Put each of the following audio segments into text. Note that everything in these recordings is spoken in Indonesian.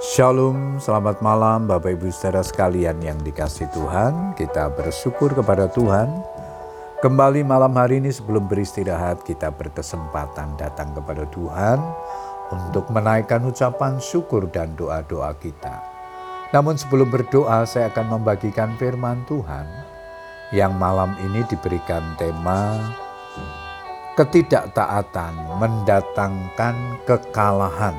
Shalom, selamat malam Bapak Ibu saudara sekalian yang dikasih Tuhan. Kita bersyukur kepada Tuhan. Kembali malam hari ini sebelum beristirahat kita berkesempatan datang kepada Tuhan untuk menaikkan ucapan syukur dan doa-doa kita. Namun sebelum berdoa saya akan membagikan firman Tuhan yang malam ini diberikan tema ketidaktaatan mendatangkan kekalahan.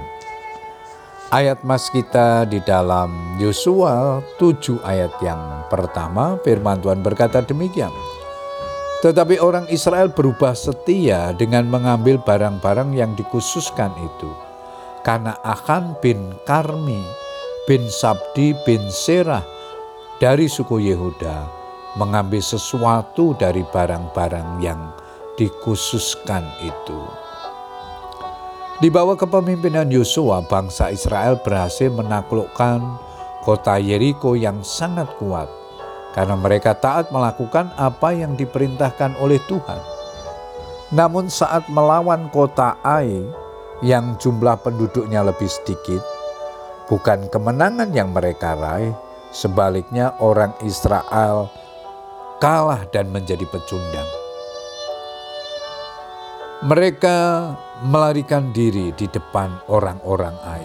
Ayat mas kita di dalam Yosua 7 ayat yang pertama firman Tuhan berkata demikian. Tetapi orang Israel berubah setia dengan mengambil barang-barang yang dikhususkan itu. Karena Akan bin Karmi bin Sabdi bin Serah dari suku Yehuda mengambil sesuatu dari barang-barang yang dikhususkan itu. Di bawah kepemimpinan Yosua, bangsa Israel berhasil menaklukkan kota Yeriko yang sangat kuat karena mereka taat melakukan apa yang diperintahkan oleh Tuhan. Namun saat melawan kota Ai yang jumlah penduduknya lebih sedikit, bukan kemenangan yang mereka raih, sebaliknya orang Israel kalah dan menjadi pecundang. Mereka melarikan diri di depan orang-orang Ai.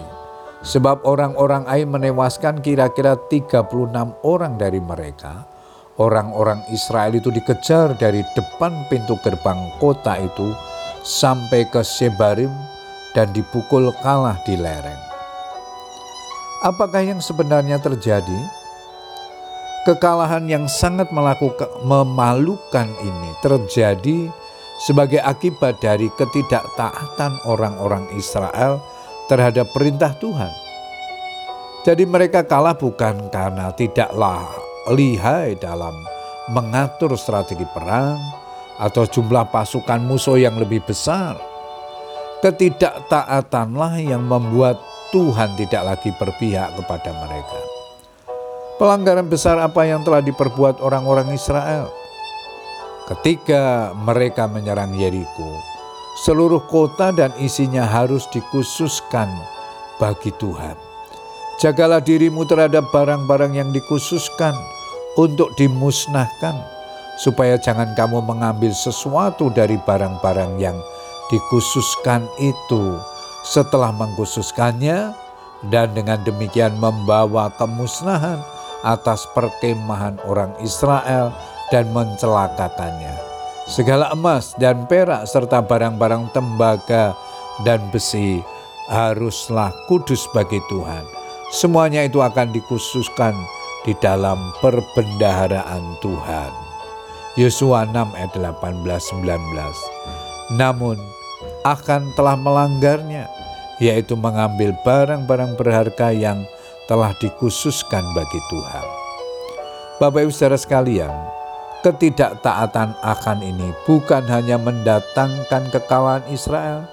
Sebab orang-orang Ai menewaskan kira-kira 36 orang dari mereka. Orang-orang Israel itu dikejar dari depan pintu gerbang kota itu sampai ke Sebarim dan dipukul kalah di lereng. Apakah yang sebenarnya terjadi? Kekalahan yang sangat melakukan, memalukan ini terjadi sebagai akibat dari ketidaktaatan orang-orang Israel terhadap perintah Tuhan. Jadi mereka kalah bukan karena tidaklah lihai dalam mengatur strategi perang atau jumlah pasukan musuh yang lebih besar. Ketidaktaatanlah yang membuat Tuhan tidak lagi berpihak kepada mereka. Pelanggaran besar apa yang telah diperbuat orang-orang Israel? Ketika mereka menyerang Yeriko, seluruh kota dan isinya harus dikhususkan bagi Tuhan. Jagalah dirimu terhadap barang-barang yang dikhususkan untuk dimusnahkan, supaya jangan kamu mengambil sesuatu dari barang-barang yang dikhususkan itu setelah mengkhususkannya, dan dengan demikian membawa kemusnahan atas perkemahan orang Israel dan mencelakakannya. Segala emas dan perak serta barang-barang tembaga dan besi haruslah kudus bagi Tuhan. Semuanya itu akan dikhususkan di dalam perbendaharaan Tuhan. Yosua 6 ayat 18 19. Namun akan telah melanggarnya yaitu mengambil barang-barang berharga yang telah dikhususkan bagi Tuhan. Bapak Ibu Saudara sekalian, ketidaktaatan akan ini bukan hanya mendatangkan kekalahan Israel,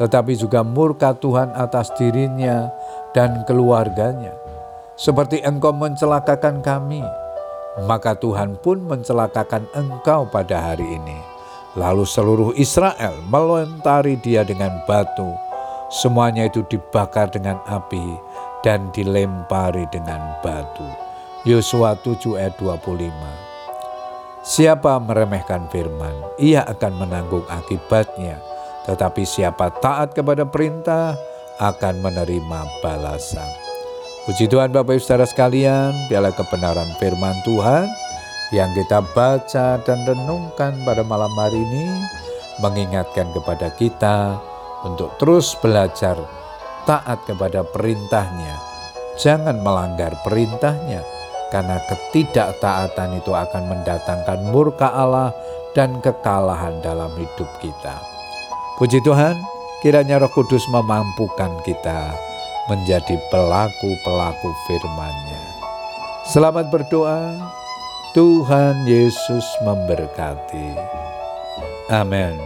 tetapi juga murka Tuhan atas dirinya dan keluarganya. Seperti engkau mencelakakan kami, maka Tuhan pun mencelakakan engkau pada hari ini. Lalu seluruh Israel melontari dia dengan batu. Semuanya itu dibakar dengan api dan dilempari dengan batu. Yosua 7 ayat 25 Siapa meremehkan firman, ia akan menanggung akibatnya. Tetapi siapa taat kepada perintah, akan menerima balasan. Puji Tuhan Bapak Ibu Saudara sekalian, biarlah kebenaran firman Tuhan yang kita baca dan renungkan pada malam hari ini mengingatkan kepada kita untuk terus belajar taat kepada perintahnya. Jangan melanggar perintahnya, karena ketidaktaatan itu akan mendatangkan murka Allah dan kekalahan dalam hidup kita. Puji Tuhan, kiranya Roh Kudus memampukan kita menjadi pelaku-pelaku firman-Nya. Selamat berdoa, Tuhan Yesus memberkati. Amin.